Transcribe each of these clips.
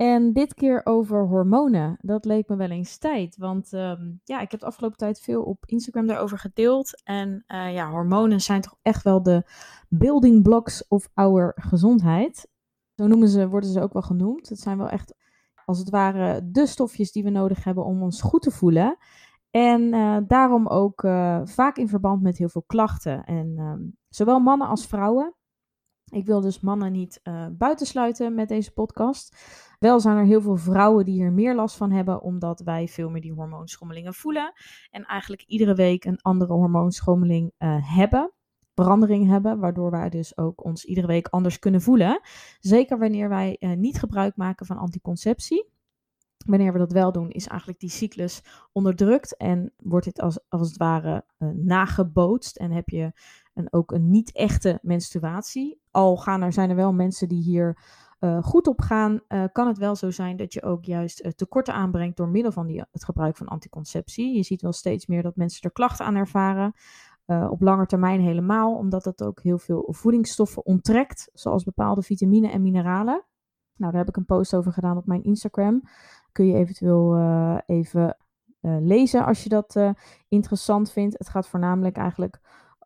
En dit keer over hormonen. Dat leek me wel eens tijd. Want ehm, ja, ik heb de afgelopen tijd veel op Instagram daarover gedeeld. En uh, ja, hormonen zijn toch echt wel de building blocks of our gezondheid. Zo noemen ze, worden ze ook wel genoemd. Het zijn wel echt, als het ware, de stofjes die we nodig hebben om ons goed te voelen. En uh, daarom ook uh, vaak in verband met heel veel klachten. En ehm, zowel mannen als vrouwen. Ik wil dus mannen niet buitensluiten met deze podcast. Wel zijn er heel veel vrouwen die hier meer last van hebben, omdat wij veel meer die hormoonschommelingen voelen. En eigenlijk iedere week een andere hormoonschommeling uh, hebben. Verandering hebben, waardoor wij dus ook ons iedere week anders kunnen voelen. Zeker wanneer wij uh, niet gebruik maken van anticonceptie. Wanneer we dat wel doen, is eigenlijk die cyclus onderdrukt en wordt dit als, als het ware uh, nagebootst. En heb je een, ook een niet-echte menstruatie. Al gaan er, zijn er wel mensen die hier uh, goed op gaan, uh, kan het wel zo zijn dat je ook juist uh, tekorten aanbrengt door middel van die, het gebruik van anticonceptie. Je ziet wel steeds meer dat mensen er klachten aan ervaren. op lange termijn helemaal, omdat het ook heel veel voedingsstoffen onttrekt, zoals bepaalde vitamine en mineralen. Nou, daar heb ik een post over gedaan op mijn Instagram. Kun je eventueel even lezen als je dat interessant vindt. Het gaat voornamelijk eigenlijk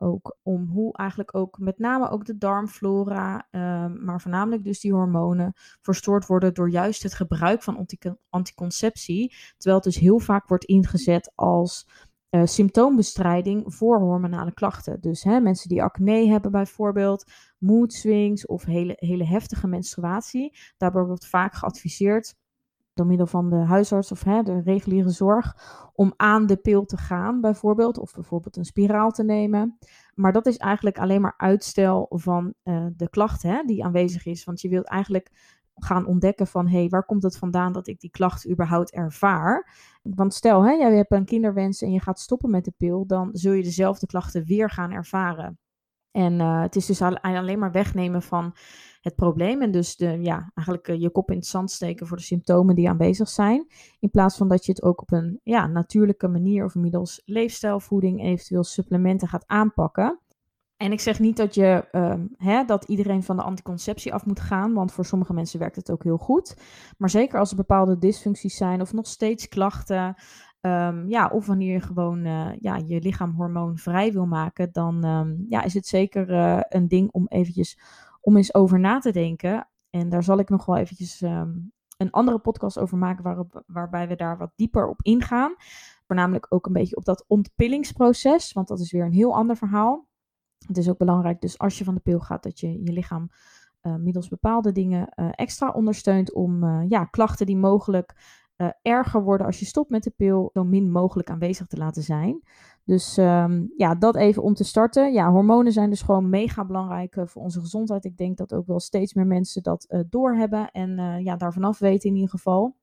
ook om hoe eigenlijk ook met name ook de darmflora, ehm, maar voornamelijk dus die hormonen verstoord worden door juist het gebruik van anticonceptie. Terwijl het dus heel vaak wordt ingezet als uh, symptoombestrijding voor hormonale klachten. Dus hè, mensen die acne hebben bijvoorbeeld, mood swings of hele, hele heftige menstruatie. Daarbij wordt vaak geadviseerd door middel van de huisarts of hè, de reguliere zorg om aan de pil te gaan, bijvoorbeeld, of bijvoorbeeld een spiraal te nemen. Maar dat is eigenlijk alleen maar uitstel van uh, de klacht hè, die aanwezig is. Want je wilt eigenlijk gaan ontdekken van hé, hey, waar komt het vandaan dat ik die klacht überhaupt ervaar? Want stel, hè, jij hebt een kinderwens en je gaat stoppen met de pil, dan zul je dezelfde klachten weer gaan ervaren. En uh, het is dus alleen maar wegnemen van het probleem. En dus de, ja, eigenlijk uh, je kop in het zand steken voor de symptomen die aanwezig zijn. In plaats van dat je het ook op een ja, natuurlijke manier of middels leefstijlvoeding, eventueel supplementen gaat aanpakken. En ik zeg niet dat, je, uh, hè, dat iedereen van de anticonceptie af moet gaan, want voor sommige mensen werkt het ook heel goed. Maar zeker als er bepaalde dysfuncties zijn of nog steeds klachten, um, ja, of wanneer je gewoon uh, ja, je lichaam hormoonvrij wil maken, dan um, ja, is het zeker uh, een ding om eventjes om eens over na te denken. En daar zal ik nog wel eventjes um, een andere podcast over maken waarop, waarbij we daar wat dieper op ingaan. Voornamelijk ook een beetje op dat ontpillingsproces, want dat is weer een heel ander verhaal. Het is ook belangrijk dus als je van de pil gaat dat je je lichaam uh, middels bepaalde dingen extra ondersteunt om ja, klachten die mogelijk erger worden als je stopt met de pil zo min mogelijk aanwezig te laten zijn. Dus um, ja, dat even om te starten. Ja, hormonen zijn dus gewoon mega belangrijk uh, voor onze gezondheid. Ik denk dat ook wel steeds meer mensen dat uh, doorhebben en ja, daar vanaf weten in ieder geval.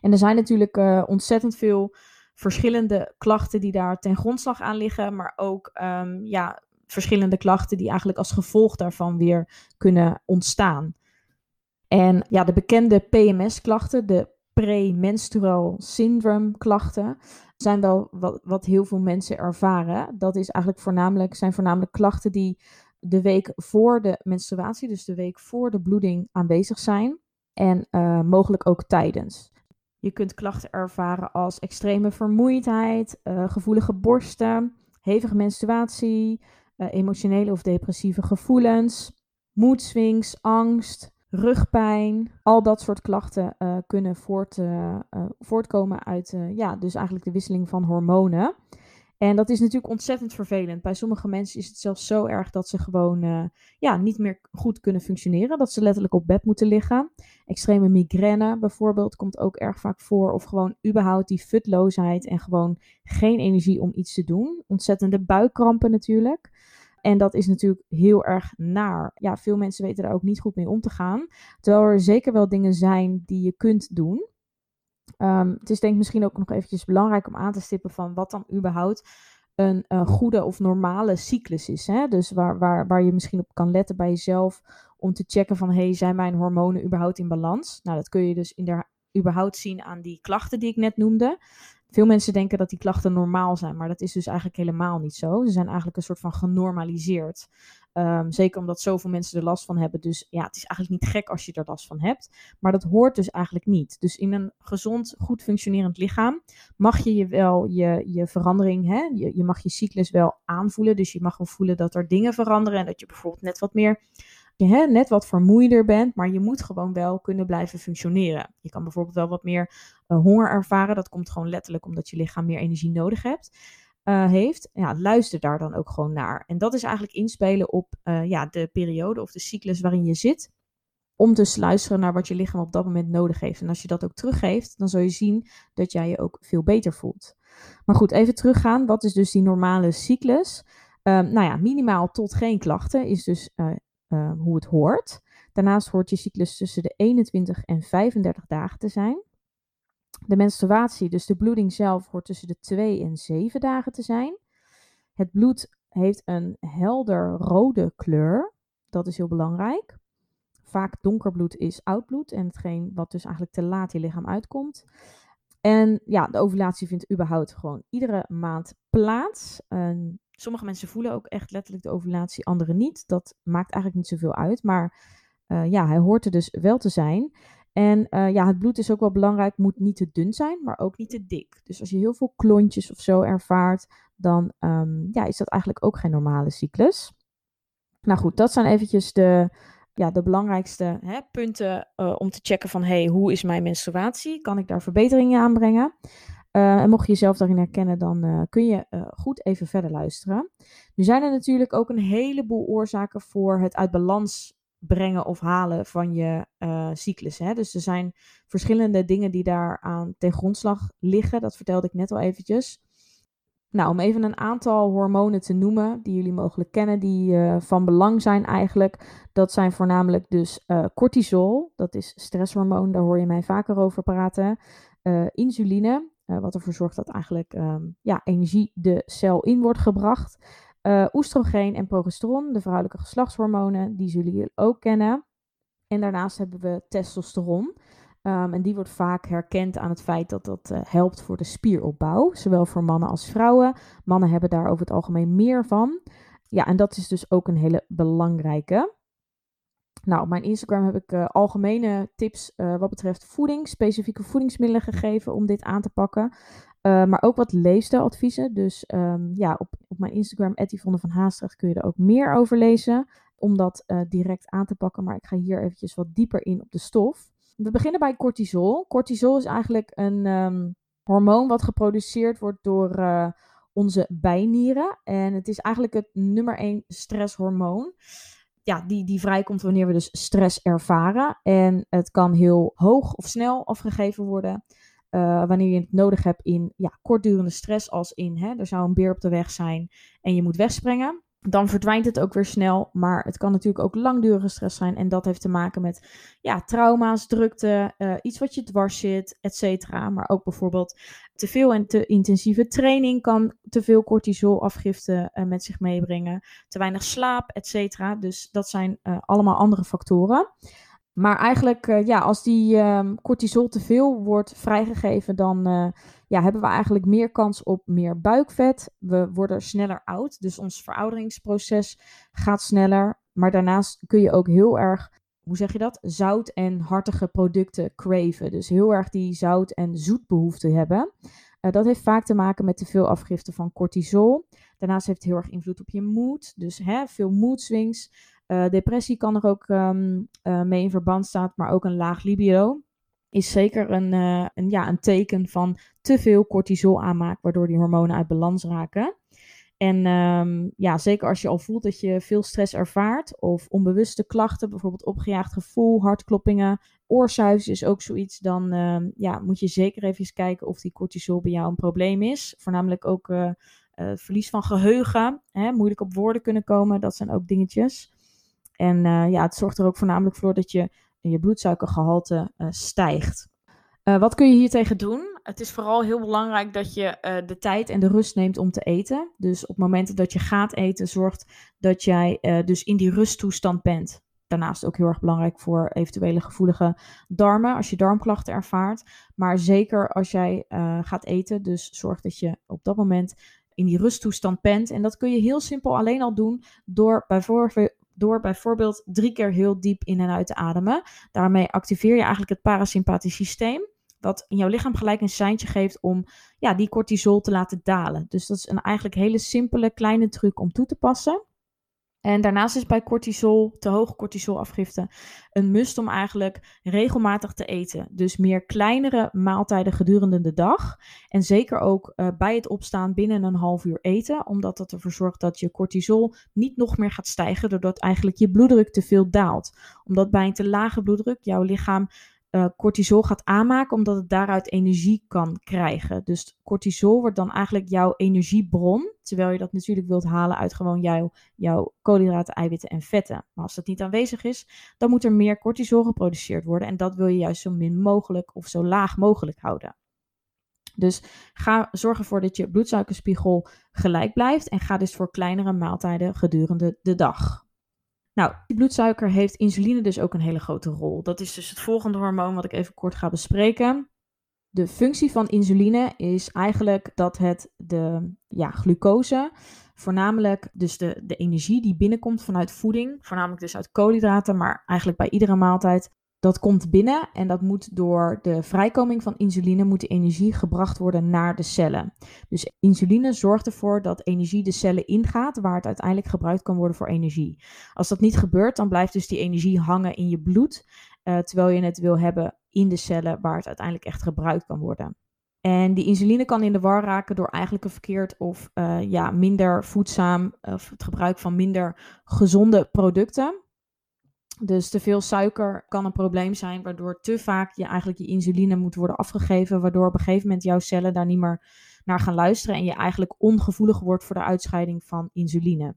En er zijn natuurlijk ontzettend veel verschillende klachten die daar ten grondslag aan liggen, maar ook um, ja, verschillende klachten die eigenlijk als gevolg daarvan weer kunnen ontstaan. En ja, de bekende PMS-klachten, de premenstrual syndrome klachten, zijn wel wat, wat heel veel mensen ervaren. Dat is eigenlijk voornamelijk, zijn voornamelijk klachten die de week voor de menstruatie, dus de week voor de bloeding, aanwezig zijn. En uh, mogelijk ook tijdens. Je kunt klachten ervaren als extreme vermoeidheid, uh, gevoelige borsten, hevige menstruatie, uh, emotionele of depressieve gevoelens, moedswings, angst, rugpijn, al dat soort klachten uh, kunnen voort, uh, voortkomen uit ja, dus eigenlijk de wisseling van hormonen. En dat is natuurlijk ontzettend vervelend. Bij sommige mensen is het zelfs zo erg dat ze gewoon ja, niet meer goed kunnen functioneren. Dat ze letterlijk op bed moeten liggen. Extreme migraine bijvoorbeeld komt ook erg vaak voor. Of gewoon überhaupt die futloosheid en gewoon geen energie om iets te doen. Ontzettende buikkrampen natuurlijk. En dat is natuurlijk heel erg naar. Ja, veel mensen weten daar ook niet goed mee om te gaan. Terwijl er zeker wel dingen zijn die je kunt doen. Um, het is denk ik misschien ook nog eventjes belangrijk om aan te stippen van wat dan überhaupt een goede of normale cyclus is. Hè? Dus waar, waar, waar je misschien op kan letten bij jezelf om te checken van hey, zijn mijn hormonen überhaupt in balans? Nou, dat kun je dus in überhaupt zien aan die klachten die ik net noemde. Veel mensen denken dat die klachten normaal zijn, maar dat is dus eigenlijk helemaal niet zo. Ze zijn eigenlijk een soort van genormaliseerd. Um, zeker omdat zoveel mensen er last van hebben. Dus ja, het is eigenlijk niet gek als je er last van hebt. Maar dat hoort dus eigenlijk niet. Dus in een gezond, goed functionerend lichaam mag je je wel je, je verandering, hè? Je, je mag je cyclus wel aanvoelen. Dus je mag wel voelen dat er dingen veranderen en dat je bijvoorbeeld net wat meer je net wat vermoeider bent, maar je moet gewoon wel kunnen blijven functioneren. Je kan bijvoorbeeld wel wat meer uh, honger ervaren. Dat komt gewoon letterlijk omdat je lichaam meer energie nodig hebt. Uh, heeft, ja, luister daar dan ook gewoon naar. En dat is eigenlijk inspelen op uh, ja, de periode of de cyclus waarin je zit. Om dus te luisteren naar wat je lichaam op dat moment nodig heeft. En als je dat ook teruggeeft, dan zul je zien dat jij je ook veel beter voelt. Maar goed, even teruggaan. Wat is dus die normale cyclus? Um, nou ja, minimaal tot geen klachten is dus uh, hoe het hoort. Daarnaast hoort je cyclus tussen de 21 en 35 dagen te zijn. De menstruatie, dus de bloeding zelf, hoort tussen de 2 en 7 dagen te zijn. Het bloed heeft een helder rode kleur. Dat is heel belangrijk. Vaak donkerbloed is oud bloed en hetgeen wat dus eigenlijk te laat je lichaam uitkomt. En ja, de ovulatie vindt überhaupt gewoon iedere maand plaats. En sommige mensen voelen ook echt letterlijk de ovulatie, anderen niet. Dat maakt eigenlijk niet zoveel uit. Maar uh, ja, hij hoort er dus wel te zijn. En uh, ja, het bloed is ook wel belangrijk, moet niet te dun zijn, maar ook niet te dik. Dus als je heel veel klontjes of zo ervaart, dan um, ja, is dat eigenlijk ook geen normale cyclus. Nou goed, dat zijn eventjes de, ja, de belangrijkste hè, punten uh, om te checken van hey, hoe is mijn menstruatie? Kan ik daar verbeteringen aan brengen? Uh, en mocht je jezelf daarin herkennen, dan uh, kun je uh, goed even verder luisteren. Nu zijn er natuurlijk ook een heleboel oorzaken voor het uit balans brengen of halen van je cyclus. Hè? Dus er zijn verschillende dingen die daar aan ten grondslag liggen. Dat vertelde ik net al eventjes. Nou, om even een aantal hormonen te noemen die jullie mogelijk kennen, die van belang zijn eigenlijk. Dat zijn voornamelijk dus cortisol, dat is stresshormoon, daar hoor je mij vaker over praten. insuline, wat ervoor zorgt dat eigenlijk um, ja, energie de cel in wordt gebracht. Uh, oestrogeen en progesteron, de vrouwelijke geslachtshormonen, die zullen jullie ook kennen. En daarnaast hebben we testosteron. Um, en die wordt vaak herkend aan het feit dat dat uh, helpt voor de spieropbouw, zowel voor mannen als vrouwen. Mannen hebben daar over het algemeen meer van. Ja, en dat is dus ook een hele belangrijke. Nou, op mijn Instagram heb ik uh, algemene tips uh, wat betreft voeding, specifieke voedingsmiddelen gegeven om dit aan te pakken. Uh, maar ook wat leefstijladviezen. Dus um, ja, op, op mijn Instagram, Yvonne Haastrecht, kun je er ook meer over lezen. Om dat direct aan te pakken. Maar ik ga hier eventjes wat dieper in op de stof. We beginnen bij cortisol. Cortisol is eigenlijk een um, hormoon wat geproduceerd wordt door onze bijnieren. En het is eigenlijk het nummer één stresshormoon ja, die, die vrijkomt wanneer we dus stress ervaren. En het kan heel hoog of snel afgegeven worden. Uh, wanneer je het nodig hebt in ja, kortdurende stress, als in hè, er zou een beer op de weg zijn en je moet wegspringen. Dan verdwijnt het ook weer snel, maar het kan natuurlijk ook langdurige stress zijn. En dat heeft te maken met ja, trauma's, drukte, uh, iets wat je dwars zit, et cetera. Maar ook bijvoorbeeld te veel en te intensieve training kan te veel cortisolafgifte uh, met zich meebrengen. Te weinig slaap, et cetera. Dus dat zijn uh, allemaal andere factoren. Maar eigenlijk, uh, ja, als die uh, cortisol te veel wordt vrijgegeven, dan uh, ja, hebben we eigenlijk meer kans op meer buikvet. We worden sneller oud, dus ons verouderingsproces gaat sneller. Maar daarnaast kun je ook heel erg, hoe zeg je dat, zout en hartige producten craven. Dus heel erg die zout- en zoetbehoefte hebben. dat heeft vaak te maken met te veel afgifte van cortisol. Daarnaast heeft het heel erg invloed op je moed. Dus hè, veel mood swings. Uh, depressie kan er ook um, uh, mee in verband staan, maar ook een laag libido is zeker een, uh, een, ja, een teken van te veel cortisol aanmaak, waardoor die hormonen uit balans raken. En ehm, ja, zeker als je al voelt dat je veel stress ervaart of onbewuste klachten, bijvoorbeeld opgejaagd gevoel, hartkloppingen, oorsuis is ook zoiets, dan ehm, ja, moet je zeker even kijken of die cortisol bij jou een probleem is. Voornamelijk ook uh, verlies van geheugen, hè, moeilijk op woorden kunnen komen, dat zijn ook dingetjes. En uh, ja, het zorgt er ook voornamelijk voor dat je, je bloedsuikergehalte stijgt. wat kun je hier tegen doen? Het is vooral heel belangrijk dat je de tijd en de rust neemt om te eten. Dus op momenten dat je gaat eten, zorgt dat jij dus in die rusttoestand bent. Daarnaast ook heel erg belangrijk voor eventuele gevoelige darmen, als je darmklachten ervaart. Maar zeker als jij gaat eten, dus zorg dat je op dat moment in die rusttoestand bent. En dat kun je heel simpel alleen al doen door bijvoorbeeld door bijvoorbeeld drie keer heel diep in en uit te ademen. Daarmee activeer je eigenlijk het parasympathisch systeem dat in jouw lichaam gelijk een seintje geeft om ja, die cortisol te laten dalen. Dus dat is een eigenlijk hele simpele kleine truc om toe te passen. En daarnaast is bij cortisol, te hoge cortisolafgifte, een must om eigenlijk regelmatig te eten. Dus meer kleinere maaltijden gedurende de dag. En zeker ook uh, bij het opstaan binnen een half uur eten, omdat dat ervoor zorgt dat je cortisol niet nog meer gaat stijgen, doordat eigenlijk je bloeddruk te veel daalt. Omdat bij een te lage bloeddruk jouw lichaam uh, cortisol gaat aanmaken, omdat het daaruit energie kan krijgen. Dus cortisol wordt dan eigenlijk jouw energiebron, terwijl je dat natuurlijk wilt halen uit gewoon jouw, jouw koolhydraten, eiwitten en vetten. Maar als dat niet aanwezig is, dan moet er meer cortisol geproduceerd worden en dat wil je juist zo min mogelijk of zo laag mogelijk houden. Dus ga zorg ervoor dat je bloedsuikerspiegel gelijk blijft en ga dus voor kleinere maaltijden gedurende de dag. Nou, die bloedsuiker heeft insuline dus ook een hele grote rol. Dat is dus het volgende hormoon wat ik even kort ga bespreken. De functie van insuline is eigenlijk dat het de ja, glucose, voornamelijk dus de, de energie die binnenkomt vanuit voeding, voornamelijk dus uit koolhydraten, maar eigenlijk bij iedere maaltijd dat komt binnen en dat moet door de vrijkoming van insuline moet de energie gebracht worden naar de cellen. Dus insuline zorgt ervoor dat energie de cellen ingaat waar het uiteindelijk gebruikt kan worden voor energie. Als dat niet gebeurt, dan blijft dus die energie hangen in je bloed, uh, terwijl je het wil hebben in de cellen waar het uiteindelijk echt gebruikt kan worden. En die insuline kan in de war raken door eigenlijk een verkeerd of uh, ja, minder voedzaam of het gebruik van minder gezonde producten. Dus te veel suiker kan een probleem zijn, waardoor te vaak je eigenlijk je insuline moet worden afgegeven, waardoor op een gegeven moment jouw cellen daar niet meer naar gaan luisteren en je eigenlijk ongevoelig wordt voor de uitscheiding van insuline.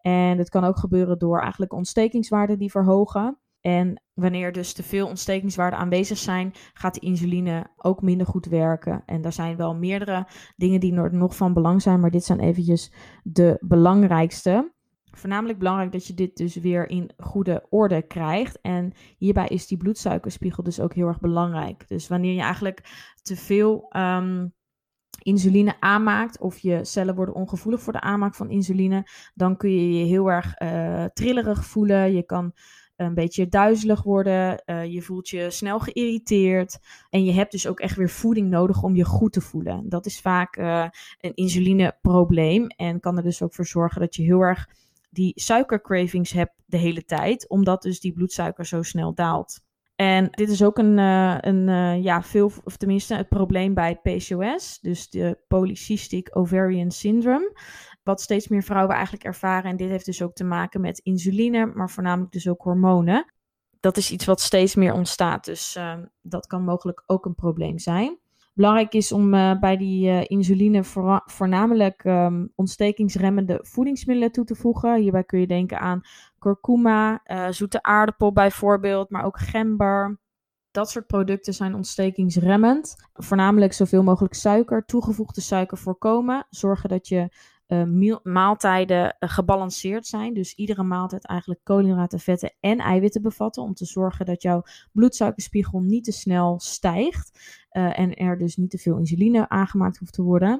En dat kan ook gebeuren door eigenlijk ontstekingswaarden die verhogen. En wanneer dus te veel ontstekingswaarden aanwezig zijn, gaat de insuline ook minder goed werken. En daar zijn wel meerdere dingen die nog van belang zijn, maar dit zijn eventjes de belangrijkste voornamelijk belangrijk dat je dit dus weer in goede orde krijgt. En hierbij is die bloedsuikerspiegel dus ook heel erg belangrijk. Dus wanneer je eigenlijk te veel ehm, insuline aanmaakt of je cellen worden ongevoelig voor de aanmaak van insuline, dan kun je je heel erg uh, trillerig voelen. Je kan een beetje duizelig worden. Uh, je voelt je snel geïrriteerd. En je hebt dus ook echt weer voeding nodig om je goed te voelen. Dat is vaak uh, een insulineprobleem. En kan er dus ook voor zorgen dat je heel erg die suikercravings heb de hele tijd, omdat dus die bloedsuiker zo snel daalt. En dit is ook een, uh, een uh, ja, veel, of tenminste het probleem bij PCOS, dus de Polycystic Ovarian Syndrome, wat steeds meer vrouwen eigenlijk ervaren. En dit heeft dus ook te maken met insuline, maar voornamelijk dus ook hormonen. Dat is iets wat steeds meer ontstaat, dus uh, dat kan mogelijk ook een probleem zijn. Belangrijk is om uh, bij die uh, insuline voor, voornamelijk um, ontstekingsremmende voedingsmiddelen toe te voegen. Hierbij kun je denken aan kurkuma, uh, zoete aardappel bijvoorbeeld, maar ook gember. Dat soort producten zijn ontstekingsremmend. Voornamelijk zoveel mogelijk suiker, toegevoegde suiker voorkomen. Zorgen dat je uh, maaltijden uh, gebalanceerd zijn. Dus iedere maaltijd eigenlijk koolhydraten, vetten en eiwitten bevatten. Om te zorgen dat jouw bloedsuikerspiegel niet te snel stijgt. Uh, en er dus niet te veel insuline aangemaakt hoeft te worden.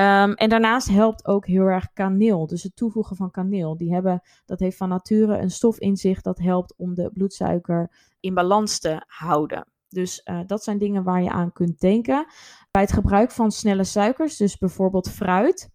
Um, en daarnaast helpt ook heel erg kaneel. Dus het toevoegen van kaneel. Die hebben, dat heeft van nature een stof in zich dat helpt om de bloedsuiker in balans te houden. Dus dat zijn dingen waar je aan kunt denken. Bij het gebruik van snelle suikers, dus bijvoorbeeld fruit,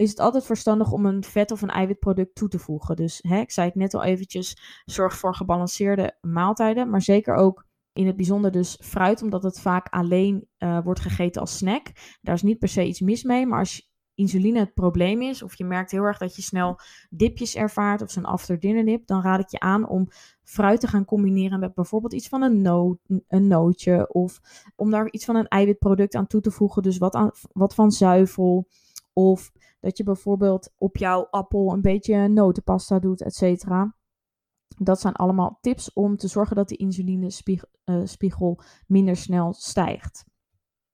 is het altijd verstandig om een vet of een eiwitproduct toe te voegen. Dus hè, ik zei het net al eventjes, zorg voor gebalanceerde maaltijden, maar zeker ook in het bijzonder dus fruit, omdat het vaak alleen uh, wordt gegeten als snack. Daar is niet per se iets mis mee, maar als insuline het probleem is, of je merkt heel erg dat je snel dipjes ervaart of zo'n after dinner dip, dan raad ik je aan om fruit te gaan combineren met bijvoorbeeld iets van een, een nootje of om daar iets van een eiwitproduct aan toe te voegen, dus wat, aan, wat van zuivel of dat je bijvoorbeeld op jouw appel een beetje notenpasta doet, et cetera. Dat zijn allemaal tips om te zorgen dat de insulinespiegel uh, minder snel stijgt.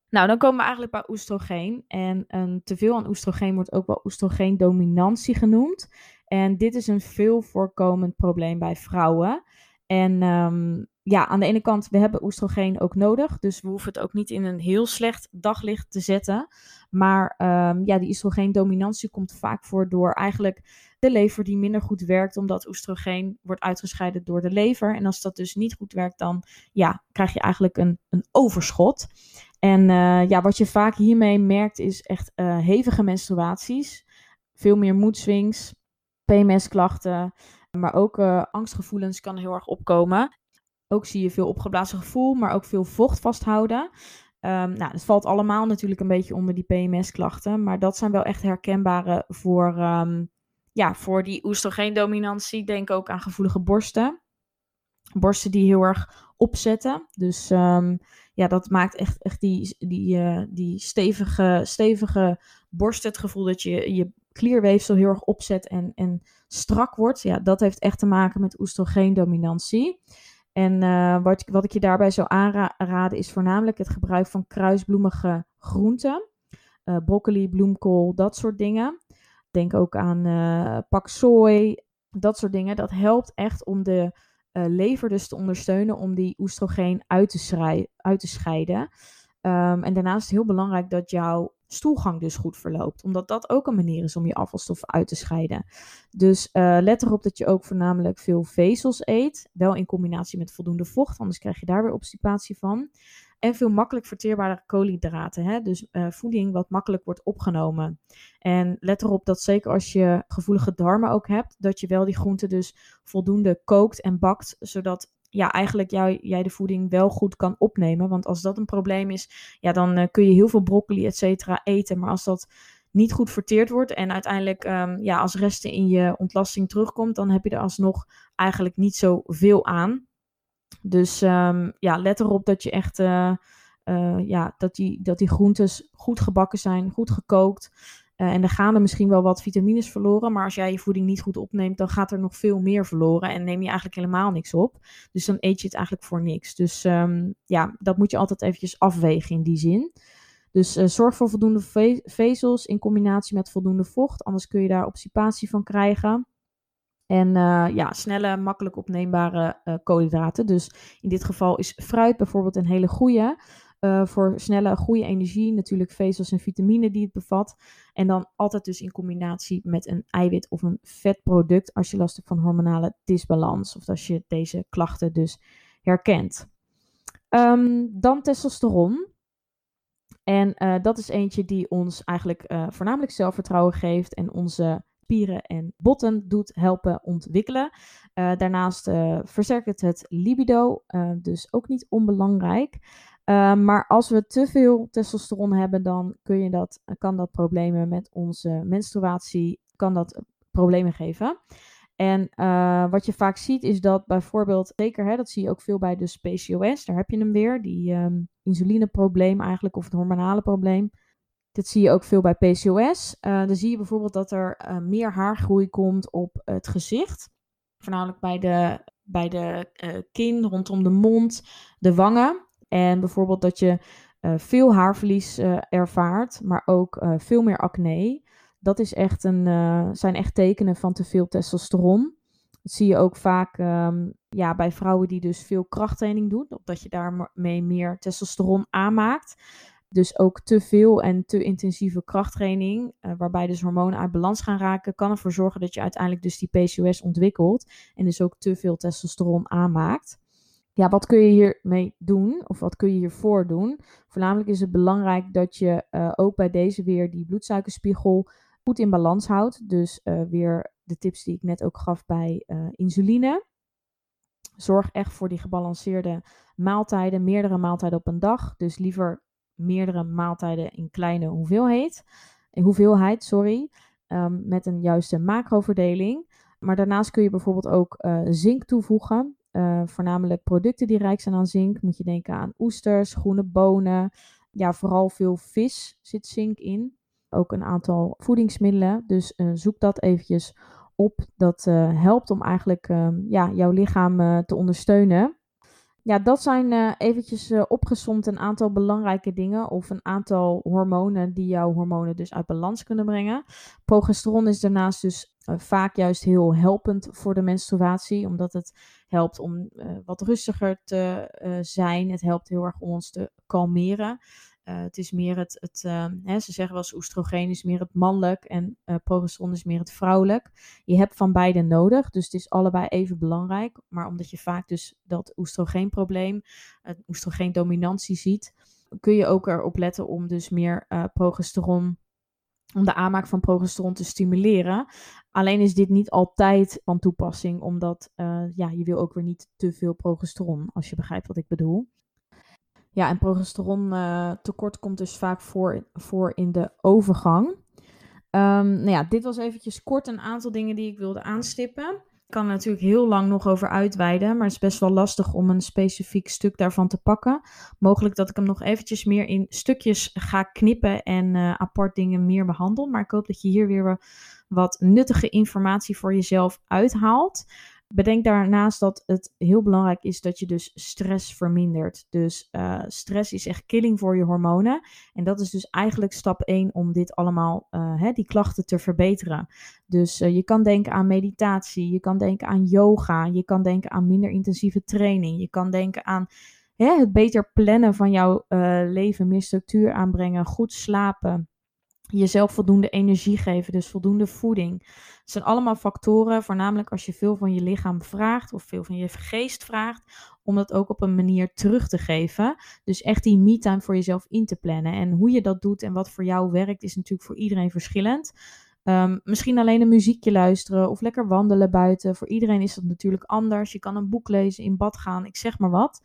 Nou, dan komen we eigenlijk bij oestrogeen. En een teveel aan oestrogeen wordt ook wel oestrogeendominantie genoemd. En dit is een veel voorkomend probleem bij vrouwen. En um, ja, aan de ene kant, we hebben oestrogeen ook nodig. Dus we hoeven het ook niet in een heel slecht daglicht te zetten. Maar um, ja, die oestrogeendominantie komt vaak voor door eigenlijk de lever die minder goed werkt, omdat oestrogeen wordt uitgescheiden door de lever. En als dat dus niet goed werkt, dan ja, krijg je eigenlijk een, een overschot. En uh, ja, wat je vaak hiermee merkt is echt uh, hevige menstruaties, veel meer moedswings, PMS-klachten, maar ook uh, angstgevoelens kan heel erg opkomen. Ook zie je veel opgeblazen gevoel, maar ook veel vocht vasthouden. Um, nou, het valt allemaal natuurlijk een beetje onder die PMS-klachten, maar dat zijn wel echt herkenbare voor, um, ja, voor die oestrogeendominantie. Denk ook aan gevoelige borsten. Borsten die heel erg opzetten. Dus um, ja, dat maakt echt, echt die, die, uh, die stevige, stevige borsten. Het gevoel dat je je klierweefsel heel erg opzet en, en strak wordt. Ja, dat heeft echt te maken met oestrogeendominantie. En uh, wat, wat ik je daarbij zou aanraden is voornamelijk het gebruik van kruisbloemige groenten. Uh, broccoli, bloemkool, dat soort dingen. Denk ook aan uh, pak sooi, dat soort dingen. Dat helpt echt om de lever dus te ondersteunen om die oestrogeen uit te, uit te scheiden. Um, en daarnaast is het heel belangrijk dat jouw stoelgang dus goed verloopt. Omdat dat ook een manier is om je afvalstoffen uit te scheiden. Dus uh, let erop dat je ook voornamelijk veel vezels eet. Wel in combinatie met voldoende vocht, anders krijg je daar weer obstipatie van. En veel makkelijk verteerbare koolhydraten. Hè? Dus uh, voeding wat makkelijk wordt opgenomen. En let erop dat zeker als je gevoelige darmen ook hebt, dat je wel die groenten dus voldoende kookt en bakt, zodat ja, eigenlijk jou, jij de voeding wel goed kan opnemen. Want als dat een probleem is, ja, dan uh, kun je heel veel broccoli, et cetera, eten. Maar als dat niet goed verteerd wordt en uiteindelijk um, ja, als resten in je ontlasting terugkomt, dan heb je er alsnog eigenlijk niet zoveel aan. Dus um, ja, let erop dat je echt uh, uh, ja, dat die, dat die groentes goed gebakken zijn, goed gekookt. Uh, en dan gaan er misschien wel wat vitamines verloren, maar als jij je voeding niet goed opneemt, dan gaat er nog veel meer verloren en neem je eigenlijk helemaal niks op. Dus dan eet je het eigenlijk voor niks. Dus um, ja, dat moet je altijd eventjes afwegen in die zin. Dus uh, zorg voor voldoende ve vezels in combinatie met voldoende vocht, anders kun je daar obstipatie van krijgen. En uh, ja, snelle, makkelijk opneembare koolhydraten. Dus in dit geval is fruit bijvoorbeeld een hele goede. Uh, voor snelle, goede energie, natuurlijk vezels en vitamine die het bevat. En dan altijd dus in combinatie met een eiwit of een vetproduct als je last hebt van hormonale disbalans. Of als je deze klachten dus herkent. Um, dan testosteron. En uh, dat is eentje die ons eigenlijk uh, voornamelijk zelfvertrouwen geeft en onze spieren en botten doet helpen ontwikkelen. Daarnaast versterkt het het libido, dus ook niet onbelangrijk. Uh, maar als we te veel testosteron hebben, dan kun je dat, kan dat problemen met onze menstruatie, kan dat problemen geven. En uh, wat je vaak ziet is dat bijvoorbeeld, zeker hè, dat zie je ook veel bij de PCOS, daar heb je hem weer, die um, insulineprobleem eigenlijk, of het hormonale probleem. Dit zie je ook veel bij PCOS. Uh, dan zie je bijvoorbeeld dat er meer haargroei komt op het gezicht. Voornamelijk bij de, bij de kin, rondom de mond, de wangen. En bijvoorbeeld dat je uh, veel haarverlies uh, ervaart, maar ook uh, veel meer acne. Dat is echt een, zijn echt tekenen van te veel testosteron. Dat zie je ook vaak um, ja, bij vrouwen die dus veel krachttraining doen, omdat je daarmee meer testosteron aanmaakt. Dus ook te veel en te intensieve krachttraining, waarbij dus hormonen uit balans gaan raken, kan ervoor zorgen dat je uiteindelijk dus die PCOS ontwikkelt en dus ook te veel testosteron aanmaakt ja, wat kun je hiermee doen? Of wat kun je hiervoor doen? Voornamelijk is het belangrijk dat je uh, ook bij deze weer die bloedsuikerspiegel goed in balans houdt. Dus uh, weer de tips die ik net ook gaf bij uh, insuline. Zorg echt voor die gebalanceerde maaltijden, meerdere maaltijden op een dag. Dus liever meerdere maaltijden in kleine hoeveelheid. hoeveelheid, sorry, um, met een juiste macroverdeling. Maar daarnaast kun je bijvoorbeeld ook zink toevoegen. Uh, voornamelijk producten die rijk zijn aan zink. Moet je denken aan oesters, groene bonen. Ja, vooral veel vis zit zink in. Ook een aantal voedingsmiddelen. Dus uh, zoek dat eventjes op. Dat helpt om eigenlijk ehm, ja, jouw lichaam te ondersteunen. Ja, dat zijn uh, eventjes uh, een aantal belangrijke dingen of een aantal hormonen die jouw hormonen dus uit balans kunnen brengen. Progesteron is daarnaast dus uh, vaak juist heel helpend voor de menstruatie, omdat het helpt om wat rustiger te zijn. Het helpt heel erg om ons te kalmeren. Uh, het is meer het, het uh, hè, ze zeggen wel eens oestrogeen is meer het mannelijk en uh, progesteron is meer het vrouwelijk. Je hebt van beide nodig, dus het is allebei even belangrijk. Maar omdat je vaak dus dat oestrogeenprobleem, een oestrogeendominantie ziet, kun je ook erop letten om dus meer progesteron, om de aanmaak van progesteron te stimuleren. Alleen is dit niet altijd van toepassing, omdat ja, je wil ook weer niet te veel progesteron, als je begrijpt wat ik bedoel. Ja, en progesteron uh, tekort komt dus vaak voor, voor in de overgang. Um, nou ja, dit was eventjes kort een aantal dingen die ik wilde aanstippen. Ik kan er natuurlijk heel lang nog over uitweiden, maar het is best wel lastig om een specifiek stuk daarvan te pakken. Mogelijk dat ik hem nog eventjes meer in stukjes ga knippen en uh, apart dingen meer behandel. Maar ik hoop dat je hier weer wat nuttige informatie voor jezelf uithaalt. Bedenk daarnaast dat het heel belangrijk is dat je dus stress vermindert. Dus uh, stress is echt killing voor je hormonen. En dat is dus eigenlijk stap 1 om dit allemaal, uh, hè, die klachten te verbeteren. Dus uh, je kan denken aan meditatie, je kan denken aan yoga, je kan denken aan minder intensieve training, je kan denken aan hè, het beter plannen van jouw leven, meer structuur aanbrengen, goed slapen jezelf voldoende energie geven, dus voldoende voeding. Het zijn allemaal factoren, voornamelijk als je veel van je lichaam vraagt of veel van je geest vraagt, om dat ook op een manier terug te geven. Dus echt die me-time voor jezelf in te plannen. En hoe je dat doet en wat voor jou werkt, is natuurlijk voor iedereen verschillend. Um, misschien alleen een muziekje luisteren of lekker wandelen buiten. Voor iedereen is dat natuurlijk anders. Je kan een boek lezen, in bad gaan, ik zeg maar wat.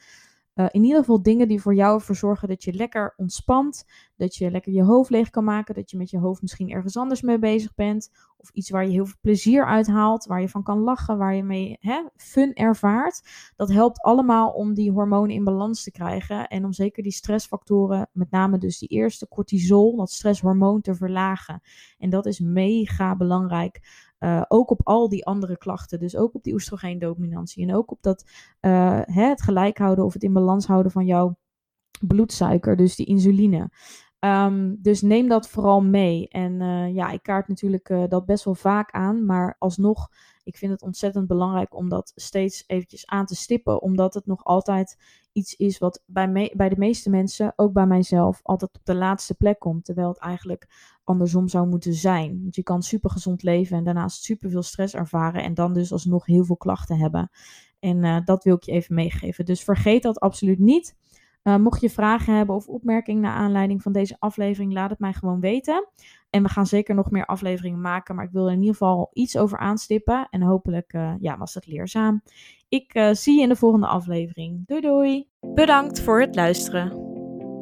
Uh, in ieder geval dingen die voor jou ervoor zorgen dat je lekker ontspant. Dat je lekker je hoofd leeg kan maken. Dat je met je hoofd misschien ergens anders mee bezig bent. Of iets waar je heel veel plezier uit haalt. Waar je van kan lachen. Waar je mee hè, fun ervaart. Dat helpt allemaal om die hormonen in balans te krijgen. En om zeker die stressfactoren, met name dus die eerste cortisol, dat stresshormoon te verlagen. En dat is mega belangrijk. Uh, ook op al die andere klachten. Dus ook op die oestrogeendominantie. En ook op dat, uh, hè, het gelijk houden of het in balans houden van jouw bloedsuiker. Dus die insuline. Um, dus neem dat vooral mee. En uh, ja, ik kaart natuurlijk dat best wel vaak aan. Maar alsnog, ik vind het ontzettend belangrijk om dat steeds eventjes aan te stippen. Omdat het nog altijd iets is wat bij, bij de meeste mensen, ook bij mijzelf, altijd op de laatste plek komt. Terwijl het eigenlijk andersom zou moeten zijn. Want je kan super gezond leven en daarnaast super veel stress ervaren en dan dus alsnog heel veel klachten hebben. En uh, dat wil ik je even meegeven. Dus vergeet dat absoluut niet. Uh, mocht je vragen hebben of opmerkingen naar aanleiding van deze aflevering, laat het mij gewoon weten. En we gaan zeker nog meer afleveringen maken, maar ik wil er in ieder geval iets over aanstippen. En hopelijk uh, ja, was het leerzaam. Ik zie je in de volgende aflevering. Doei doei! Bedankt voor het luisteren.